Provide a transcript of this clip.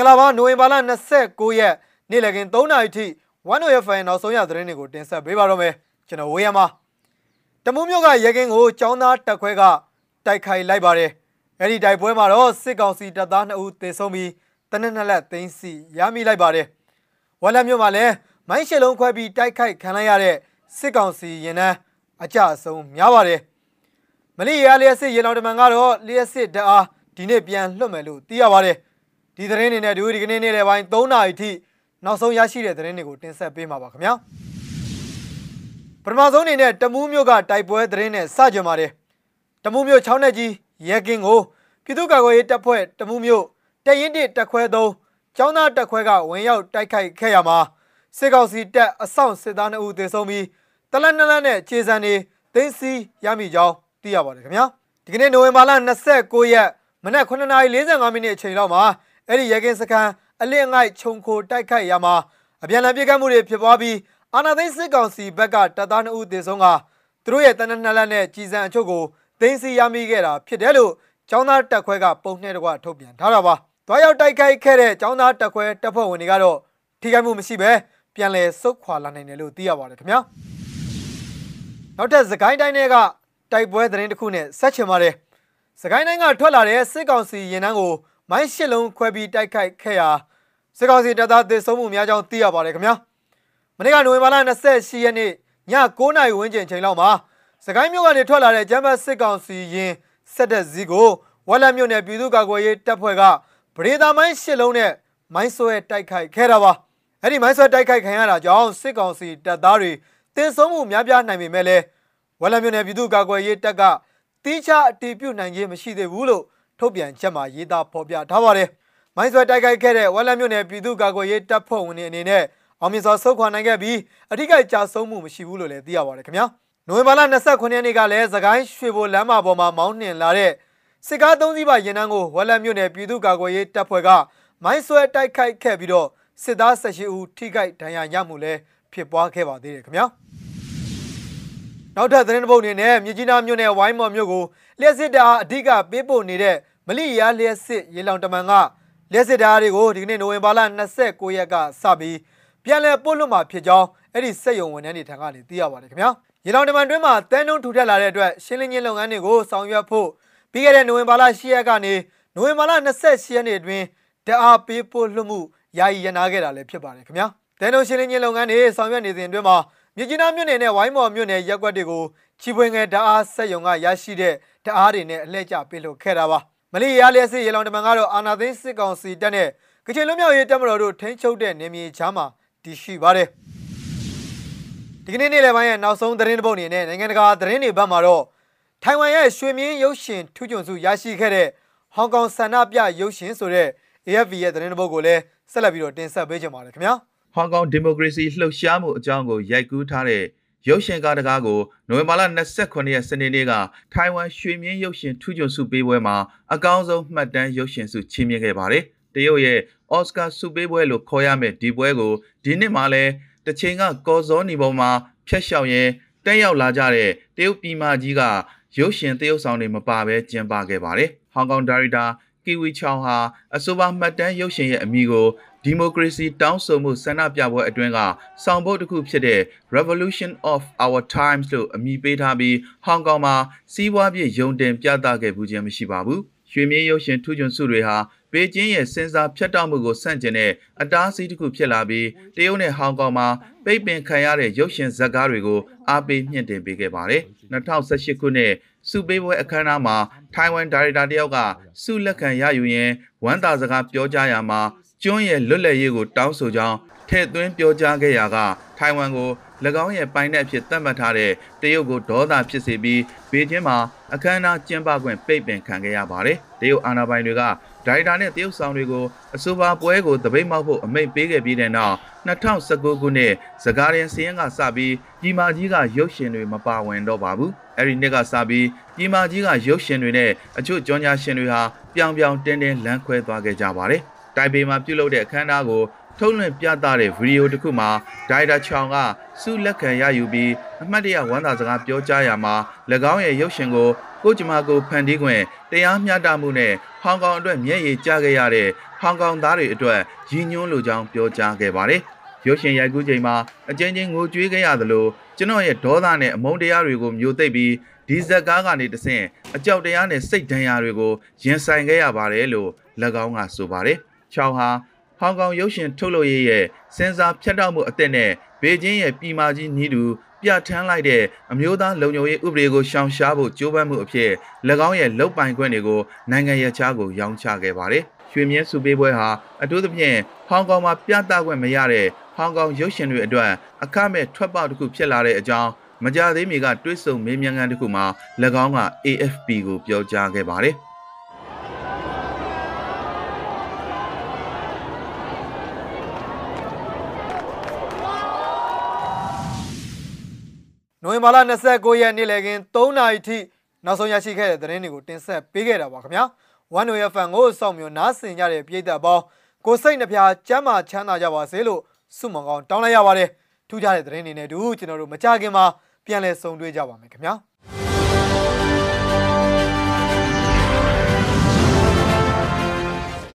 င်္ဂလာပါနိုဝင်ဘာလ29ရက်နေ့လည်ခင်း3နာရီထိ1 FM နောက်ဆုံးရသတင်းတွေကိုတင်ဆက်ပေးပါတော့မယ်ကျွန်တော်ဝေးရမှာတမူးမြို့ကရဲကင်းကိုចောင်းသားတက်ခွဲကတိုက်ခိုက်လိုက်ပါတယ်အဲ့ဒီတိုက်ပွဲမှာတော့စစ်ကောင်စီတပ်သား2ဦးသေဆုံးပြီးတနက်နှစ်လက်သိမ်းစီရမိလိုက်ပါတယ်ဝက်လက်မြို့မှာလည်းမိုင်းရှစ်လုံးခွဲပြီးတိုက်ခိုက်ခံလိုက်ရတဲ့စစ်ကောင်စီရင်နှန်းအကြအဆုံးများပါတယ်မလီယာလျက်စစ်ရေလောင်တမန်ကတော့လျက်စစ်တအားဒီနေ့ပြန်လွှတ်မယ်လို့သိရပါတယ် ဒီသတင်းတွေနဲ့ဒီဒီကနေ့နေ့လယ်ပိုင်း3နာရီထိနောက်ဆုံးရရှိတဲ့သတင်းတွေကိုတင်ဆက်ပေးမှာပါခင်ဗျာပထမဆုံးအနေနဲ့တမူးမြို့ကတိုက်ပွဲသတင်းနဲ့စကြပါတယ်တမူးမြို့6နှစ်ကြီးရဲကင်းကိုပြည်သူ့ကာကွယ်ရေးတပ်ဖွဲ့တမူးမြို့တရင်တစ်တက်ခွဲသုံးကျောင်းသားတက်ခွဲကဝင်ရောက်တိုက်ခိုက်ခဲ့ရမှာစစ်ကောင်စီတပ်အဆောင်စစ်သား2ဦးသေဆုံးပြီးတလက်နလက်နဲ့ခြေစံတွေသိမ်းဆည်းရမိကြောင်းသိရပါတယ်ခင်ဗျာဒီကနေ့နိုဝင်ဘာလ29ရက်မနက်9:45မိနစ်အချိန်လောက်မှာ အဲ့ဒီရဲကင်းစခန်းအလစ်ငိုက်ခြုံခိုတိုက်ခိုက်ရမှာအပြန်အလှန်ပြေကတ်မှုတွေဖြစ်ပွားပြီးအာနာသိန်းစစ်ကောင်စီဘက်ကတပ်သား2ဦးသေဆုံးကသူတို့ရဲ့တနက်နှစ်လက်နဲ့ကြီးစံအချို့ကိုသိမ်းဆည်းရမိခဲ့တာဖြစ်တယ်လို့ចောင်းသားတက်ခွဲကပုံနှဲတကွထုတ်ပြန်ထားတာပါ။တွားရောက်တိုက်ခိုက်ခဲ့တဲ့ចောင်းသားတက်ခွဲတပ်ဖွဲ့ဝင်တွေကတော့ထိခိုက်မှုမရှိဘဲပြန်လည်ဆုတ်ခွာလာနိုင်တယ်လို့သိရပါတယ်ခင်ဗျာ။နောက်ထပ်သခိုင်းတိုင်းတွေကတိုက်ပွဲသတင်းတစ်ခုနဲ့ဆက်ချင်ပါတယ်။စကိုင်းတိုင်းကထွက်လာတဲ့စစ်ကောင်စီရင်နှန်းကို မိုင်းရှစ်လုံးခွဲပြီးတိုက်ခိုက်ခဲ့ရာစစ်ကောင်စီတပ်သားသေဆုံးမှုများကြောင်းသိရပါတယ်ခင်ဗျာမနေ့ကနိုဝင်ဘာလ28ရက်နေ့ည9:00နာရီဝန်းကျင်ချိန်လောက်မှာစကိုင်းမြို့ကနေထွက်လာတဲ့ကျမ်းပတ်စစ်ကောင်စီရင်ဆက်တဲ့ဇီကိုဝက်လက်မြို့နယ်ပြည်သူ့ကာကွယ်ရေးတပ်ဖွဲ့ကဗရေသာမိုင်းရှစ်လုံးနဲ့မိုင်းဆွဲတိုက်ခိုက်ခဲ့တာပါအဲ့ဒီမိုင်းဆွဲတိုက်ခိုက်ခံရတာကြောင့်စစ်ကောင်စီတပ်သားတွေတင်ဆုံးမှုများပြားနိုင်ပေမဲ့လည်းဝက်လက်မြို့နယ်ပြည်သူ့ကာကွယ်ရေးတပ်ကတီးခြားအတီးပြုတ်နိုင်ခြင်းမရှိသေးဘူးလို့ ထုတ်ပြန်ချက်မှာရေးသားဖော်ပြထားပါတယ်။မိုင်းဆွဲတိုက်ခိုက်ခဲ့တဲ့ဝက်လက်မြို့နယ်ပြည်သူ့ကာကွယ်ရေးတပ်ဖွဲ့ဝင်တွေအနေနဲ့အောင်မြင်စွာဆုတ်ခွာနိုင်ခဲ့ပြီးအထူးကိကြာဆုံးမှုမရှိဘူးလို့လည်းသိရပါတယ်ခင်ဗျာ။နိုဝင်ဘာလ29ရက်နေ့ကလည်းသခိုင်းရွှေဘိုလမ်းမပေါ်မှာမောင်းနှင်လာတဲ့စစ်ကားသုံးစီးပါရင်နှန်းကိုဝက်လက်မြို့နယ်ပြည်သူ့ကာကွယ်ရေးတပ်ဖွဲ့ကမိုင်းဆွဲတိုက်ခိုက်ခဲ့ပြီးတော့စစ်သား18ဦးထိခိုက်ဒဏ်ရာရမှုလည်းဖြစ်ပွားခဲ့ပါသေးတယ်ခင်ဗျာ။နောက်ထပ်သတင်းတစ်ပုဒ်အနေနဲ့မြကြီးနားမြို့နယ်ဝိုင်းမော်မြို့ကိုလျှက်စစ်တာအဓိကပေးပို့နေတဲ့ မလိရလျက်စစ်ရေလောင်တမန်ကလျက်စစ်ဓာတ်တွေကိုဒီကနေ့နိုဝင်ဘာလ29ရက်ကစပြီးပြန်လည်ပို့လွှတ်မှာဖြစ်ကြောင်းအဲ့ဒီစက်ယုံဝန်ထမ်းတွေထံကနေသိရပါတယ်ခင်ဗျာရေလောင်တမန်တွင်းမှာတန်းနှုံးထူထပ်လာတဲ့အတွက်ရှင်းလင်းခြင်းလုပ်ငန်းတွေကိုဆောင်ရွက်ဖို့ပြီးခဲ့တဲ့နိုဝင်ဘာလ10ရက်ကနေနိုဝင်ဘာလ28ရက်နေ့အတွင်းတအားပေးပို့လွှတ်မှုယာယီရနာခဲ့တာလည်းဖြစ်ပါတယ်ခင်ဗျာတန်းနှုံးရှင်းလင်းခြင်းလုပ်ငန်းတွေဆောင်ရွက်နေစဉ်အတွင်းမှာမြကြီးနားမြို့နယ်နဲ့ဝိုင်းမော်မြို့နယ်ရက်ကွက်တွေကိုချီပွင့်ငယ်တအားစက်ယုံကရရှိတဲ့တအားတွေနဲ့အလှည့်ကျပေးလို့ခဲ့တာပါ မလီရလျက်စစ်ရေလောင်တမန်ကတော့အာနာသိန်းစစ်ကောင်စီတပ်နဲ့ကချင်လွတ်မြောက်ရေးတပ်မတော်တို့ထိန်းချုပ်တဲ့နေမြေချမ်းမှာတည်ရှိပါတယ်ဒီကနေ့နေ့လယ်ပိုင်းရဲ့နောက်ဆုံးသတင်းတစ်ပုဒ်အနေနဲ့နိုင်ငံတကာသတင်းတွေဘက်မှာတော့ထိုင်ဝမ်ရဲ့ရွှေမြင်းရုပ်ရှင်ထူးချွန်စုရရှိခဲ့တဲ့ဟောင်ကောင်ဆန္ဒပြရုပ်ရှင်ဆိုတဲ့ AFP ရဲ့သတင်းတစ်ပုဒ်ကိုလည်းဆက်လက်ပြီးတော့တင်ဆက်ပေးကြပါမယ်ခင်ဗျာဟောင်ကောင်ဒီမိုကရေစီလှုပ်ရှားမှုအကြောင်းကိုရိုက်ကူးထားတဲ့ ရုပ်ရှင်ကားတကားကိုနိုဝင်ဘာလ29ရက်စနေနေ့ကထိုင်ဝမ်ရွှေမြင်းရုပ်ရှင်ထူးချွန်ဆုပေးပွဲမှာအကောင်းဆုံးမှတ်တမ်းရုပ်ရှင်ဆုချီးမြှင့်ခဲ့ပါတယ်။တရုတ်ရဲ့အော်စကာဆုပေးပွဲလို့ခေါ်ရမယ့်ဒီပွဲကိုဒီနှစ်မှာလဲတချိန်ကကော်စောနီပေါ်မှာဖျက်လျှောက်ရင်တက်ရောက်လာကြတဲ့တရုတ်ပြည်မကြီးကရုပ်ရှင်တရုတ်ဆောင်တွေမပါဘဲကျင်းပခဲ့ပါတယ်။ဟောင်ကောင်ဒါရိုက်တာ ကီဝီချောင်ဟာအဆိုပါမှတ်တမ်းရုပ်ရှင်ရဲ့အမည်ကိုဒီမိုကရေစီတောင်းဆိုမှုဆန္ဒပြပွဲအတွင်းကဆောင်ပုဒ်တစ်ခုဖြစ်တဲ့ Revolution of Our Times လို့အမည်ပေးထားပြီးဟောင်ကောင်မှာစီးပွားပြည့်ယုံတင်ပြသခဲ့မှုခြင်းမရှိပါဘူး။ရွှေမြေရုပ်ရှင်ထူးချွန်စုတွေဟာ ပေကျင်းရဲ့စင်စာဖြတ်တောက်မှုကိုဆန့်ကျင်တဲ့အတားအဆီးတစ်ခုဖြစ်လာပြီးတရုတ်နဲ့ဟောင်ကောင်မှာပိတ်ပင်ခံရတဲ့ရုပ်ရှင်ဇာတ်ကားတွေကိုအားပေးမြင့်တင်ပေးခဲ့ပါတယ်။2018ခုနှစ်စုပေးပွဲအခမ်းအနားမှာထိုင်ဝမ်ဒါရိုက်တာတယောက်ကစုလက်ခံရယူရင်ဝမ်းသာစကားပြောကြားရမှာကျွန်းရဲ့လွတ်လပ်ရေးကိုတောင်းဆိုကြောင်းထည့်သွင်းပြောကြားခဲ့ရာကထိုင်ဝမ်ကို၎ င်းရဲ့ပိုင်နက်အဖြစ်သတ်မှတ်ထားတဲ့တရုတ်ကိုဒေါသဖြစ်စေပြီးဘေကျင်းမှာအခမ်းအနားကျင်းပခွင့်ပိတ်ပင်ခံခဲ့ရပါတယ်။တရုတ်အာဏာပိုင်တွေကဒိုင်တာနဲ့တရုတ်ဆောင်တွေကိုအဆိုပါပွဲကိုတပိတ်မောက်ဖို့အမိန့်ပေးခဲ့ပြီးတဲ့နောက်2019ခုနှစ်စကားရင်စီရင်ကစပြီးပြည်မာကြီးကရုပ်ရှင်တွေမပါဝင်တော့ပါဘူး။အဲဒီနှစ်ကစပြီးပြည်မာကြီးကရုပ်ရှင်တွေနဲ့အချို့ကြောညာရှင်တွေဟာပြောင်ပြောင်တင်းတင်းလမ်းခွဲသွားခဲ့ကြပါတယ်။တိုင်ပေမှာပြုလုပ်တဲ့အခမ်းအနားကို ထုတ်လွှင့်ပြသတဲ့ဗီဒီယိုတစ်ခုမှာဒိုင်တာချောင်ကစုလက်ခံရယူပြီးအမှတ်တရဝမ်းသာစကားပြောကြားရမှာ၎င်းရဲ့ရုပ်ရှင်ကိုကိုကျမကိုဖန်တီးခွင့်တရားမျှတမှုနဲ့ဟောင်ကောင်အတွက်မျက်ရည်ကျခဲ့ရတဲ့ဟောင်ကောင်သားတွေအတွက်ရည်ညွှန်းလိုကြောင်းပြောကြားခဲ့ပါတယ်။ရုပ်ရှင်ရိုက်ကူးချိန်မှာအကျဉ်းချင်းငိုကြွေးခဲ့ရသလိုကျွန်တော်ရဲ့ဒေါသနဲ့အမုန်းတရားတွေကိုမျိုးသိပ်ပြီးဒီဇက်ကားကနေတဆင့်အကြောက်တရားနဲ့စိတ်ဒဏ်ရာတွေကိုရင်ဆိုင်ခဲ့ရပါတယ်လို့၎င်းကဆိုပါတယ်။ချောင်းဟာ ဟောင်ကောင်ရုပ်ရှင်ထုတ်လုပ်ရေးရဲ့စင်ဆာဖြတ်တောက်မှုအသစ်နဲ့ဘေကျင်းရဲ့ပြည်မာကြီးနီးတူပြဋ္ဌာန်းလိုက်တဲ့အမျိုးသားလုံခြုံရေးဥပဒေကိုရှောင်ရှားဖို့ကြိုးပမ်းမှုအဖြစ်၎င်းရဲ့လုပ်ပိုင်ခွင့်တွေကိုနိုင်ငံရခြားကိုရောင်းချခဲ့ပါတယ်။ရွှေမြဲစုပေးပွဲဟာအထူးသဖြင့်ဟောင်ကောင်မှာပြသခွင့်မရတဲ့ဟောင်ကောင်ရုပ်ရှင်တွေအတွက်အခမဲ့ထွက်ပေါက်တစ်ခုဖြစ်လာတဲ့အကြောင်းမကြသေးမီကတွဲဆုံမေးမြန်းခန်းတစ်ခုမှာ၎င်းက AFP ကိုပြောကြားခဲ့ပါတယ်။ နိုဝင်ဘာလ29ရက်နေ့လည်ခင်း3နာရီထိနောက်ဆုံးရရှိခဲ့တဲ့သတင်းတွေကိုတင်ဆက်ပေးခဲ့တာပါခင်ဗျာ။ One Way FM ကိုစောင့်မျှော်နားဆင်ကြတဲ့ပြည်သက်ပေါင်းကိုစိတ်နှပြချမ်းသာချမ်းသာကြပါစေလို့ဆုမွန်ကောင်းတောင်းလိုက်ရပါတယ်။ထူးခြားတဲ့သတင်းတွေနဲ့အတူကျွန်တော်တို့မကြခင်မှာပြန်လည်ဆုံတွေ့ကြပါမယ်ခင်ဗျာ။